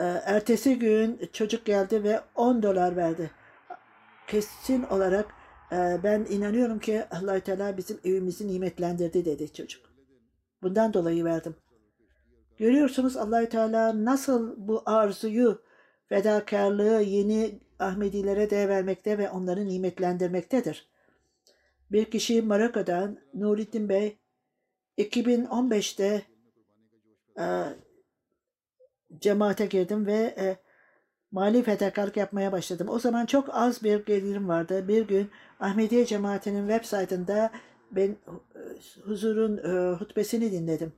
E, ertesi gün çocuk geldi ve 10 dolar verdi. Kesin olarak e, ben inanıyorum ki allah Teala bizim evimizi nimetlendirdi dedi çocuk. Bundan dolayı verdim. Görüyorsunuz allah Teala nasıl bu arzuyu, fedakarlığı yeni Ahmedilere de vermekte ve onları nimetlendirmektedir. Bir kişi Maraka'dan Nurettin Bey 2015'te e, cemaate girdim ve e, mali fedakarlık yapmaya başladım. O zaman çok az bir gelirim vardı. Bir gün Ahmediye cemaatinin web saytında ben e, huzurun e, hutbesini dinledim.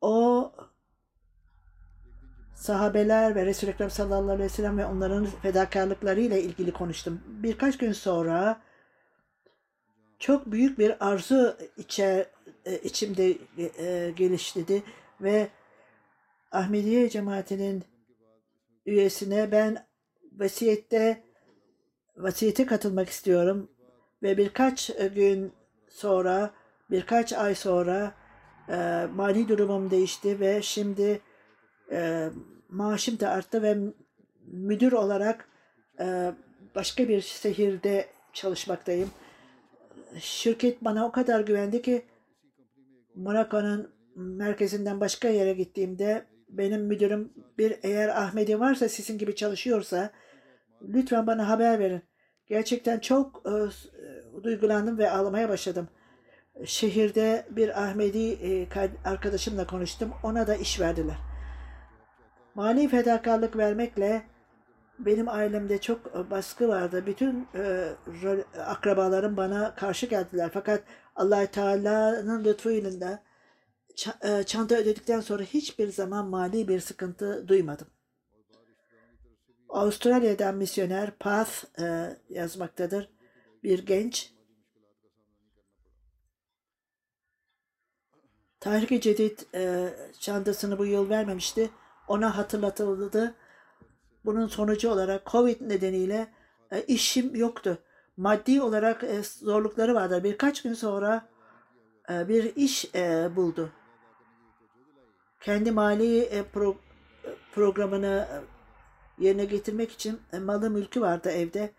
O sahabeler ve Resul-i Ekrem sallallahu aleyhi ve sellem ve onların fedakarlıklarıyla ilgili konuştum. Birkaç gün sonra çok büyük bir arzu içer, e, içimde e, gelişti ve Ahmediye cemaatinin üyesine ben vasiyette vasiyete katılmak istiyorum ve birkaç gün sonra birkaç ay sonra e, mali durumum değişti ve şimdi e, maaşım da arttı ve müdür olarak e, başka bir şehirde çalışmaktayım. Şirket bana o kadar güvendi ki Monaco'nun merkezinden başka yere gittiğimde benim müdürüm bir eğer Ahmedi varsa sizin gibi çalışıyorsa lütfen bana haber verin. Gerçekten çok e, duygulandım ve ağlamaya başladım. Şehirde bir Ahmedi e, arkadaşımla konuştum. Ona da iş verdiler. Mali fedakarlık vermekle benim ailemde çok baskı vardı. Bütün e, akrabalarım bana karşı geldiler. Fakat allah Teala'nın lütfuyla da e, çanta ödedikten sonra hiçbir zaman mali bir sıkıntı duymadım. Avustralya'dan misyoner Path e, yazmaktadır. Bir genç. Tahrik-i Cedid e, çantasını bu yıl vermemişti. Ona hatırlatıldı. Bunun sonucu olarak Covid nedeniyle e, işim yoktu. Maddi olarak e, zorlukları vardı. Birkaç gün sonra e, bir iş e, buldu kendi mali e, pro, programını e, yerine getirmek için e, malı mülkü vardı evde.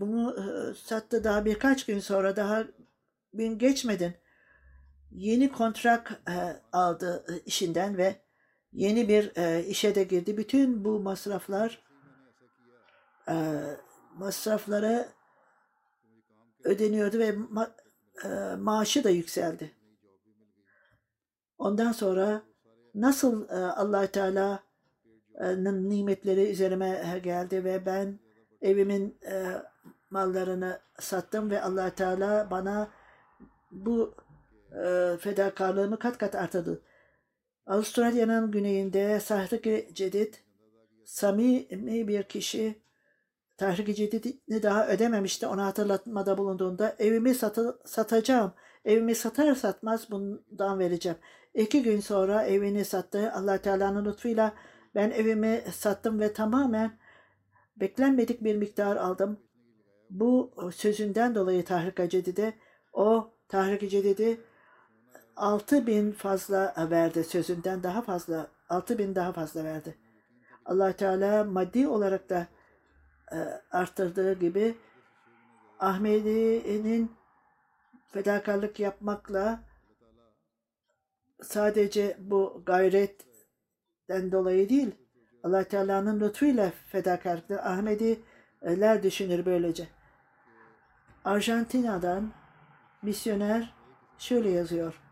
Bunu sattı daha birkaç gün sonra daha gün geçmeden yeni kontrak aldı işinden ve yeni bir işe de girdi. Bütün bu masraflar masrafları ödeniyordu ve maaşı da yükseldi. Ondan sonra nasıl e, allah Teala'nın nimetleri üzerime geldi ve ben evimin e, mallarını sattım ve allah Teala bana bu e, fedakarlığımı kat kat artırdı. Avustralya'nın güneyinde Tahrik-i Cedid samimi bir kişi Tahrik-i Cedid'i daha ödememişti. Ona hatırlatmada bulunduğunda evimi satı, satacağım. Evimi satar satmaz bundan vereceğim. İki gün sonra evini sattı. allah Teala'nın lütfuyla ben evimi sattım ve tamamen beklenmedik bir miktar aldım. Bu sözünden dolayı Tahrik Cedid'e o Tahrik Cedid'i 6 bin fazla verdi sözünden daha fazla 6 bin daha fazla verdi. allah Teala maddi olarak da e, arttırdığı gibi Ahmedi'nin fedakarlık yapmakla sadece bu gayretten dolayı değil, Allah Teala'nın lütfuyla fedakarlıklar Ahmediler düşünür böylece. Arjantina'dan misyoner şöyle yazıyor.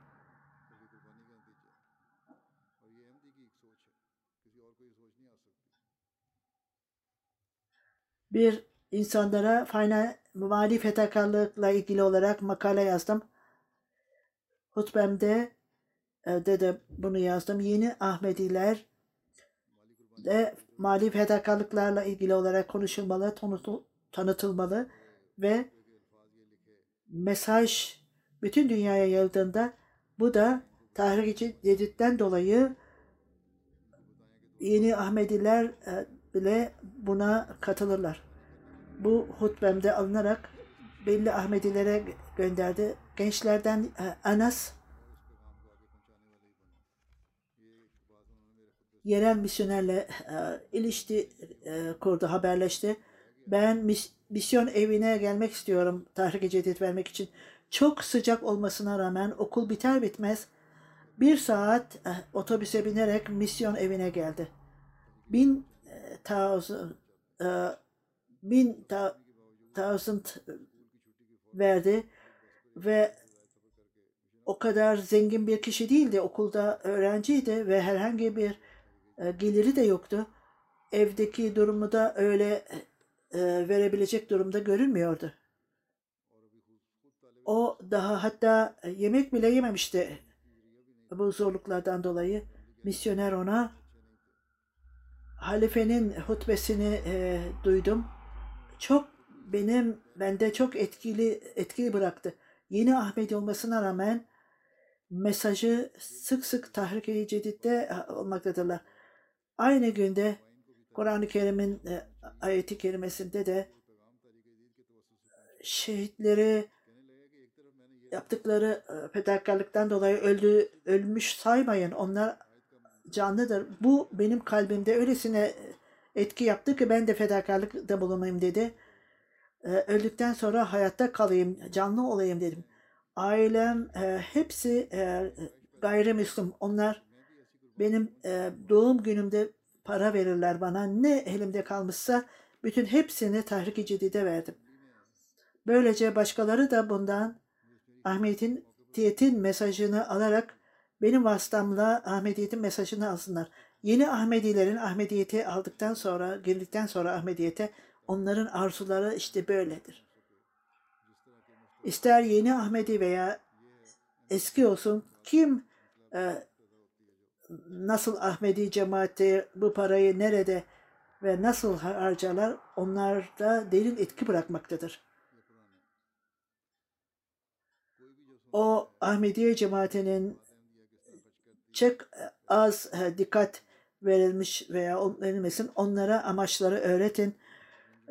Bir insanlara fayna mali fedakarlıkla ilgili olarak makale yazdım. hutbemde de de bunu yazdım. Yeni Ahmediler de mali fedakarlıklarla ilgili olarak konuşulmalı, tanıtıl- tanıtılmalı ve mesaj bütün dünyaya yayıldığında bu da tahrik Cedid'den dolayı yeni Ahmediler e, bile buna katılırlar. Bu hutbemde alınarak belli Ahmedilere gönderdi. Gençlerden e, Anas yerel misyonerle e, ilişki e, kurdu, haberleşti. Ben mis- misyon evine gelmek istiyorum tahrik Cedid vermek için. Çok sıcak olmasına rağmen okul biter bitmez bir saat e, otobüse binerek misyon evine geldi. Bin thousand, e, bin thousand verdi ve o kadar zengin bir kişi değildi. Okulda öğrenciydi ve herhangi bir e, geliri de yoktu. Evdeki durumu da öyle e, verebilecek durumda görünmüyordu. O daha hatta yemek bile yememişti bu zorluklardan dolayı. Misyoner ona halifenin hutbesini e, duydum. Çok benim bende çok etkili etkili bıraktı. Yeni Ahmet olmasına rağmen mesajı sık sık tahrik-i cedidde olmaktadırlar. Aynı günde Kur'an-ı Kerim'in e, ayeti kerimesinde de şehitleri yaptıkları e, fedakarlıktan dolayı öldü, ölmüş saymayın. Onlar canlıdır. Bu benim kalbimde öylesine etki yaptı ki ben de fedakarlıkta bulunayım dedi. E, öldükten sonra hayatta kalayım, canlı olayım dedim. Ailem e, hepsi e, gayrimüslim. Onlar benim e, doğum günümde para verirler bana. Ne elimde kalmışsa bütün hepsini tahrik-i cedide verdim. Böylece başkaları da bundan Ahmet'in Ahmediyetin mesajını alarak benim vasıtamla Ahmediyetin mesajını alsınlar. Yeni Ahmedilerin Ahmediyeti aldıktan sonra, girdikten sonra Ahmediyete onların arzuları işte böyledir. İster yeni Ahmedi veya eski olsun kim e, nasıl Ahmedi cemaati bu parayı nerede ve nasıl harcarlar onlarda derin etki bırakmaktadır. O Ahmediye cemaatinin çok az e, dikkat verilmiş veya verilmesin onlara amaçları öğretin.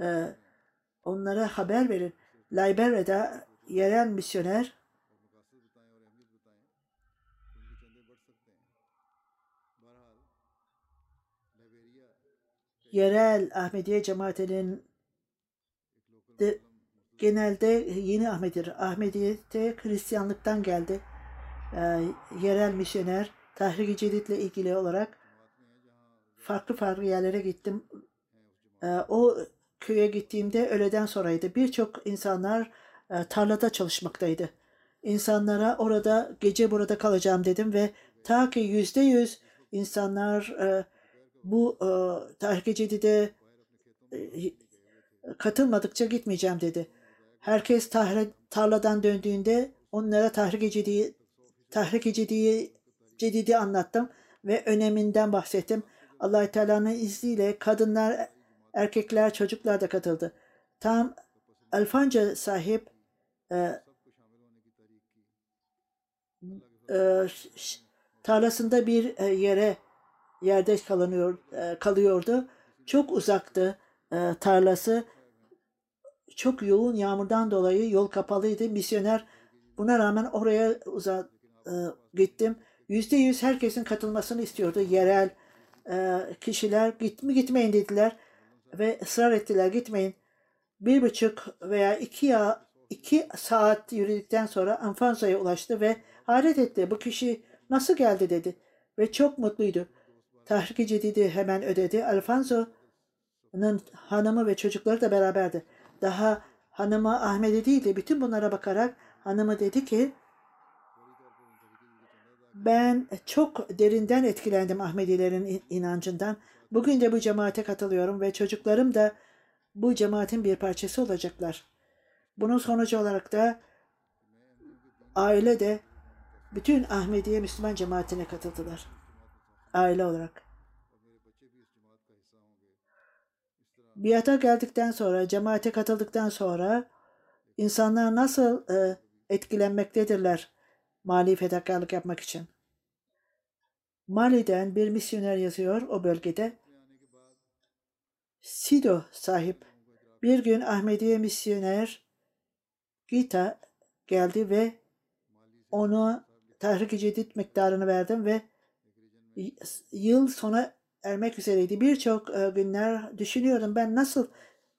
E, onlara haber verin. Liberya'da yerel misyoner yerel Ahmediye cemaatinin de, genelde yeni Ahmedidir. Ahmediyete Hristiyanlıktan geldi. E, yerel misyoner Tahrik-i Cedid'le ilgili olarak farklı farklı yerlere gittim. E, o köye gittiğimde öğleden sonraydı. Birçok insanlar e, tarlada çalışmaktaydı. İnsanlara orada gece burada kalacağım dedim ve ta ki yüzde yüz insanlar e, bu e, Tahrik-i Cedid'e katılmadıkça gitmeyeceğim dedi. Herkes tarladan döndüğünde onlara tahrik Cedid'i tahrik Cedid'i Cedid'i anlattım ve öneminden bahsettim. allah Teala'nın izniyle kadınlar, erkekler, çocuklar da katıldı. Tam Alfanca sahip e, e, tarlasında bir e, yere yerde kalınıyor, e, kalıyordu. Çok uzaktı e, tarlası çok yoğun yağmurdan dolayı yol kapalıydı. Misyoner buna rağmen oraya uza e, gittim. Yüzde yüz herkesin katılmasını istiyordu. Yerel e, kişiler git mi gitmeyin dediler ve ısrar ettiler gitmeyin. Bir buçuk veya iki ya iki saat yürüdükten sonra Anfanzo'ya ulaştı ve hayret etti. Bu kişi nasıl geldi dedi ve çok mutluydu. Tahrik-i Cedid'i hemen ödedi. Alfonso'nun hanımı ve çocukları da beraberdi daha hanıma Ahmet'e değil de bütün bunlara bakarak hanımı dedi ki ben çok derinden etkilendim Ahmedilerin inancından. Bugün de bu cemaate katılıyorum ve çocuklarım da bu cemaatin bir parçası olacaklar. Bunun sonucu olarak da aile de bütün Ahmediye Müslüman cemaatine katıldılar. Aile olarak. Biata geldikten sonra, cemaate katıldıktan sonra insanlar nasıl e, etkilenmektedirler mali fedakarlık yapmak için. Mali'den bir misyoner yazıyor o bölgede. Sido sahip. Bir gün Ahmediye misyoner Gita geldi ve onu tahrik-i cedid miktarını verdim ve yıl sona ermek üzereydi. Birçok e, günler düşünüyordum ben nasıl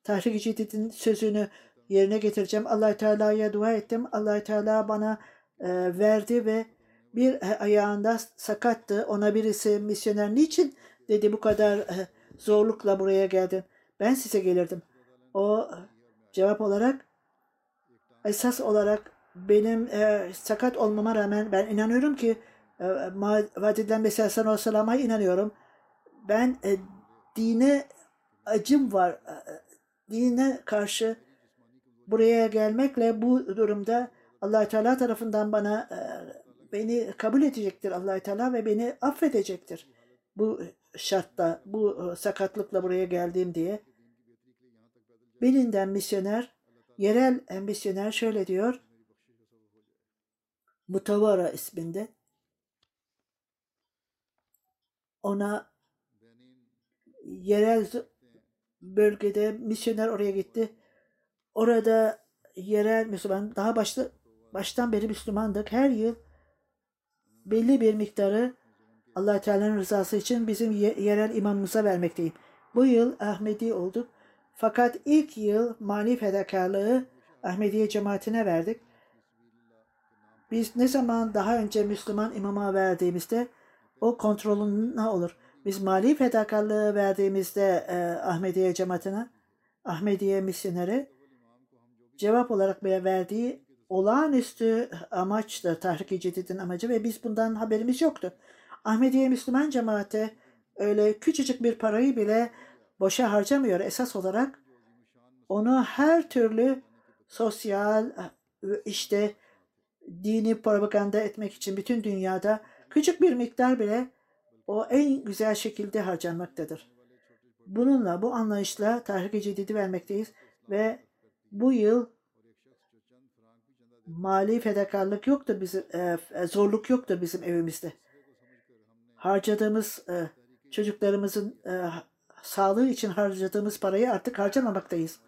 tahrik-i cedidin sözünü yerine getireceğim. allah Teala'ya dua ettim. allah Teala bana e, verdi ve bir ayağında sakattı. Ona birisi misyoner niçin dedi bu kadar e, zorlukla buraya geldin. Ben size gelirdim. O cevap olarak esas olarak benim e, sakat olmama rağmen ben inanıyorum ki e, Vadiden Mesih Aleyhisselam'a inanıyorum. Ben e, dine acım var. E, dine karşı buraya gelmekle bu durumda allah Teala tarafından bana e, beni kabul edecektir allah Teala ve beni affedecektir. Bu şartta, bu e, sakatlıkla buraya geldiğim diye. Birinden misyoner, yerel misyoner şöyle diyor. Mutavara isminde. Ona yerel bölgede misyoner oraya gitti. Orada yerel Müslüman daha başta baştan beri Müslümandık. Her yıl belli bir miktarı allah Teala'nın rızası için bizim yerel imamımıza vermekteyim. Bu yıl Ahmedi olduk. Fakat ilk yıl mani fedakarlığı Ahmediye cemaatine verdik. Biz ne zaman daha önce Müslüman imama verdiğimizde o kontrolünde olur. Biz mali fedakarlığı verdiğimizde e, Ahmediye cemaatine, Ahmediye misyoneri cevap olarak verdiği olağanüstü amaçtır tahrik-i cedidin amacı ve biz bundan haberimiz yoktu. Ahmediye Müslüman cemaate öyle küçücük bir parayı bile boşa harcamıyor. Esas olarak onu her türlü sosyal işte dini propaganda etmek için bütün dünyada küçük bir miktar bile o en güzel şekilde harcanmaktadır. Bununla, bu anlayışla tahrik-i cedidi vermekteyiz ve bu yıl mali fedakarlık yoktur bizim, e, zorluk yoktur bizim evimizde. Harcadığımız e, çocuklarımızın e, sağlığı için harcadığımız parayı artık harcamamaktayız.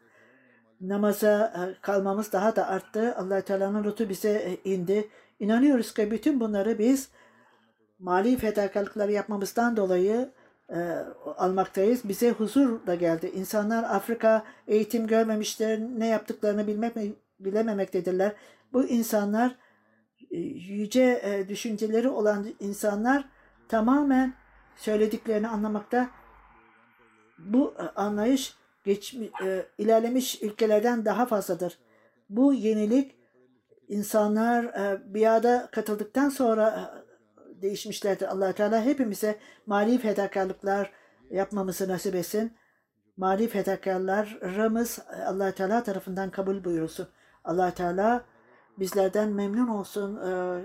Namaza e, kalmamız daha da arttı. allah Teala'nın lütfu bize e, indi. İnanıyoruz ki bütün bunları biz mali fedakarlıkları yapmamızdan dolayı e, almaktayız. Bize huzur da geldi. İnsanlar Afrika eğitim görmemişler, ne yaptıklarını bilmek bilememektedirler. Bu insanlar e, yüce e, düşünceleri olan insanlar tamamen söylediklerini anlamakta. Bu e, anlayış geçmiş, ilerlemiş ülkelerden daha fazladır. Bu yenilik insanlar bir arada katıldıktan sonra değişmişlerdir. allah Teala hepimize mali fedakarlıklar yapmamızı nasip etsin. Mali fedakarlarımız allah Teala tarafından kabul buyurulsun. allah Teala bizlerden memnun olsun, e,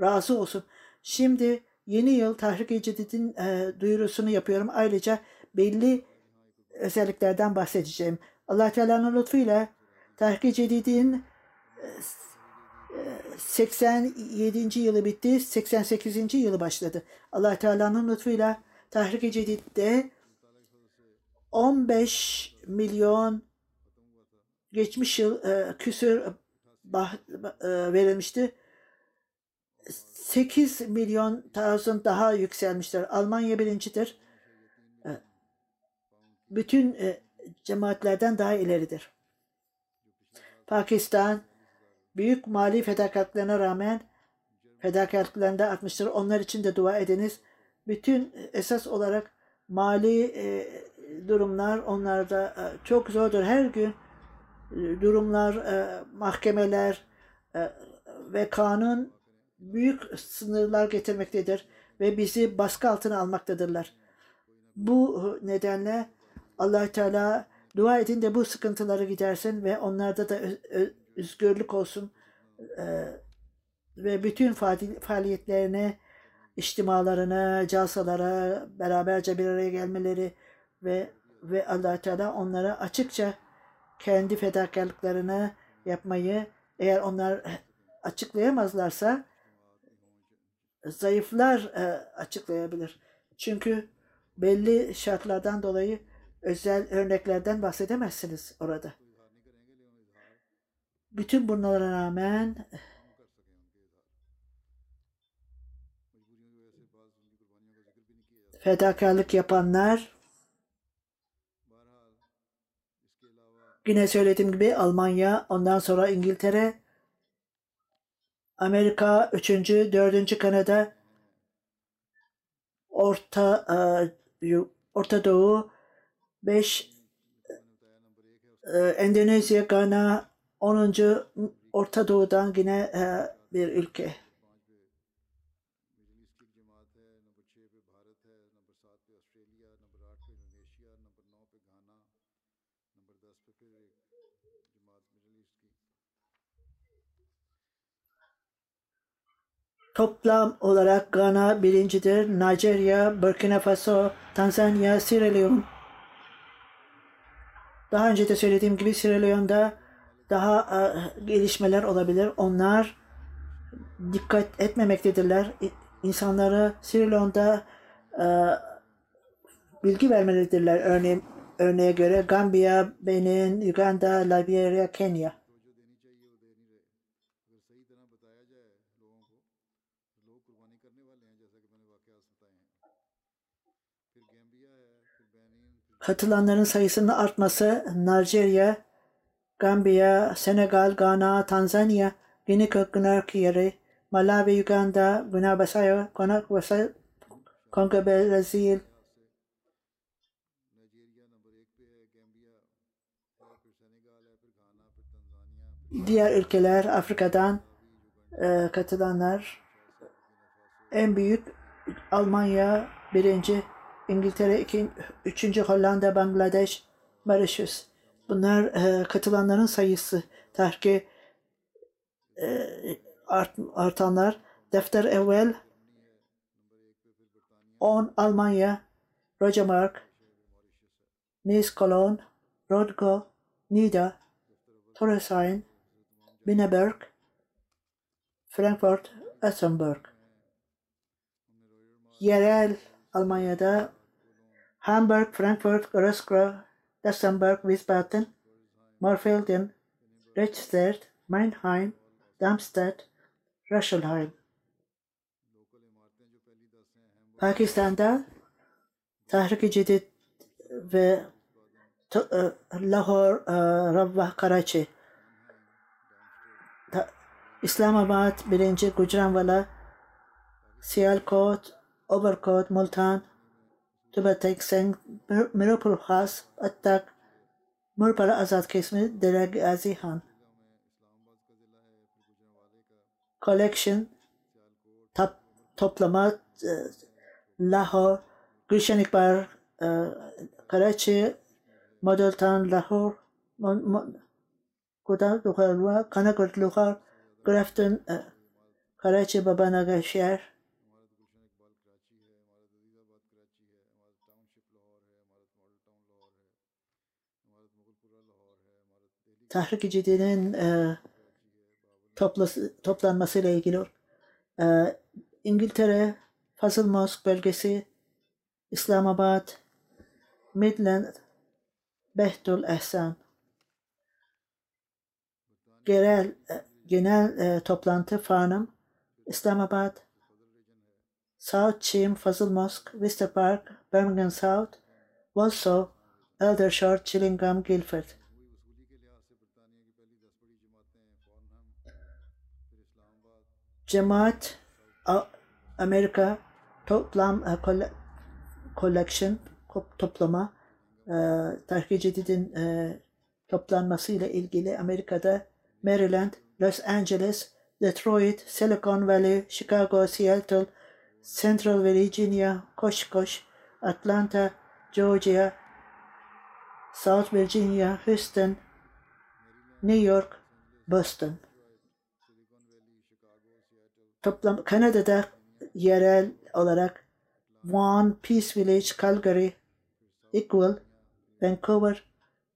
razı olsun. Şimdi yeni yıl Tahrik-i Cedid'in e, duyurusunu yapıyorum. Ayrıca belli özelliklerden bahsedeceğim. allah Teala'nın lütfuyla Tahrik-i Cedid'in e, 87. yılı bitti, 88. yılı başladı. Allah Teala'nın lütfuyla Tahrik-i Cedid'de 15 milyon geçmiş yıl e, küsür bah, e, verilmişti. 8 milyon thousand daha yükselmişler. Almanya birincidir. E, bütün e, cemaatlerden daha ileridir. Pakistan büyük mali fedakarlıklarına rağmen fedakarlıklarında artmıştır. Onlar için de dua ediniz. Bütün esas olarak mali e, durumlar onlarda e, çok zordur. Her gün e, durumlar, e, mahkemeler e, ve kanun büyük sınırlar getirmektedir ve bizi baskı altına almaktadırlar. Bu nedenle allah Teala dua edin de bu sıkıntıları gidersin ve onlarda da özgürlük olsun. ve bütün faali- faaliyetlerine, içtimalarına, calsalara beraberce bir araya gelmeleri ve ve allah Teala onlara açıkça kendi fedakarlıklarını yapmayı eğer onlar açıklayamazlarsa zayıflar e, açıklayabilir. Çünkü belli şartlardan dolayı özel örneklerden bahsedemezsiniz orada. Bütün bunlara rağmen fedakarlık yapanlar yine söylediğim gibi Almanya, ondan sonra İngiltere, Amerika, üçüncü, dördüncü Kanada, Orta e, Orta Doğu, beş e, Endonezya, Gana, onuncu Orta Doğu'dan yine e, bir ülke. Toplam olarak Gana birincidir. Nijerya, Burkina Faso, Tanzanya, Sierra Leone. Daha önce de söylediğim gibi Sierra Leone'da daha e, gelişmeler olabilir. Onlar dikkat etmemektedirler. İ- İnsanlara Sierra Leone'da e, bilgi vermelidirler. Örneğin, örneğe göre Gambiya, Benin, Uganda, Liberia, Kenya. Katılanların sayısının artması Nijerya, Gambiya, Senegal, Ghana, Tanzanya, Guinea-Conakry, Malawi, Uganda, Guinea-Bissau, Kongo, Kongo, Brezilya, diğer ülkeler Afrika'dan e, katılanlar. En büyük Almanya birinci, İngiltere iki, üçüncü Hollanda, Bangladeş, Mauritius. Bunlar e, katılanların sayısı. Tahki e, art, artanlar. Defter evvel 10 Almanya, Rogemark, Nice, Cologne, Rodgo, Nida, Toresheim, Bineberg, Frankfurt, Essenberg. Yerel Almanya'da Hamburg, Frankfurt, Roskilde, Dessenberg, Wiesbaden, Morfelden, Rechtsted, Mannheim, Darmstadt, Röschelheim. Pakistan'da Tahrik-i Cedid ve e, Lahore, e, Ravah, Karachi. İslamabad, birinci Gujranwala, Sialkot, Overkot, Multan, Mir- Mirpur Khas, Attak, Murpara Azad kesimi Dera Gazi Han. Collection top, toplama e, Lahore, Gülşen İkbar, e, Karachi, Model Town, Lahore, Mon- Mon- Kuda, Lukharwa, Kanakur, Lukhar, Grafton, e, Karachi, Babanagar şehir, Tahrik-i Cedi'nin e, toplası, toplanmasıyla ilgili e, İngiltere, Fazıl Mosk bölgesi, İslamabad, Midland, Behtul Ehsan. Genel, e, genel e, toplantı Farnham, İslamabad, South Cheam, Fazıl Mosk, Vista Park, Birmingham South, Walsall, Aldershot, Chillingham, Guildford. Cemaat Amerika toplam e, collection toplama e, Tahrik Cedid'in e, toplanmasıyla ilgili Amerika'da Maryland, Los Angeles, Detroit, Silicon Valley, Chicago, Seattle, Central Virginia, Koşkoş, Atlanta, Georgia, South Virginia, Houston, New York, Boston. Toplam Kanada'da yerel olarak Vaughan, Peace Village, Calgary, Equal, Vancouver,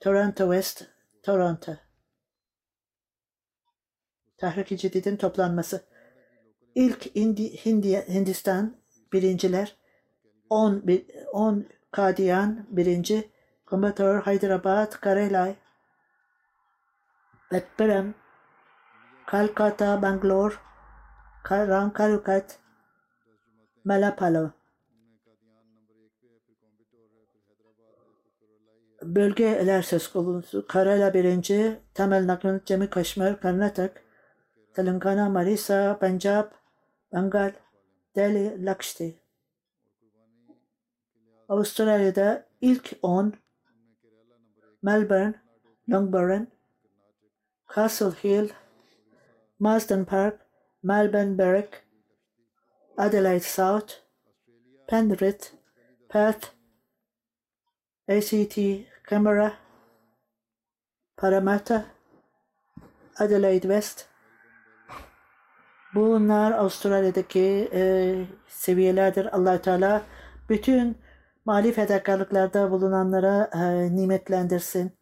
Toronto West, Toronto. Tahrik-i Cedid'in toplanması. İlk Hindi, Hindi, Hindistan birinciler 10, bi- 10 Kadiyan birinci, Coimbatore, Hyderabad, Karelay, Bedbrem, Calcutta, Bangalore, Karan, Kalukat, Malapalo. Bölgeler söz konusu. Kerala birinci, Tamil Nadu, Cemil Kaşmir, Karnatak, Telangana, Marisa, Punjab, Bengal, Delhi, Lakshti. Avustralya'da ilk 10 Melbourne, Longburn, Castle Hill, Marsden Park, Melbourne Berwick, Adelaide South, Penrith, Perth, ACT, Canberra, Parramatta, Adelaide West. Bunlar Avustralya'daki e, seviyelerdir. allah Teala bütün mali fedakarlıklarda bulunanlara e, nimetlendirsin.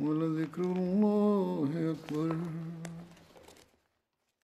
ولذكر الله أكبر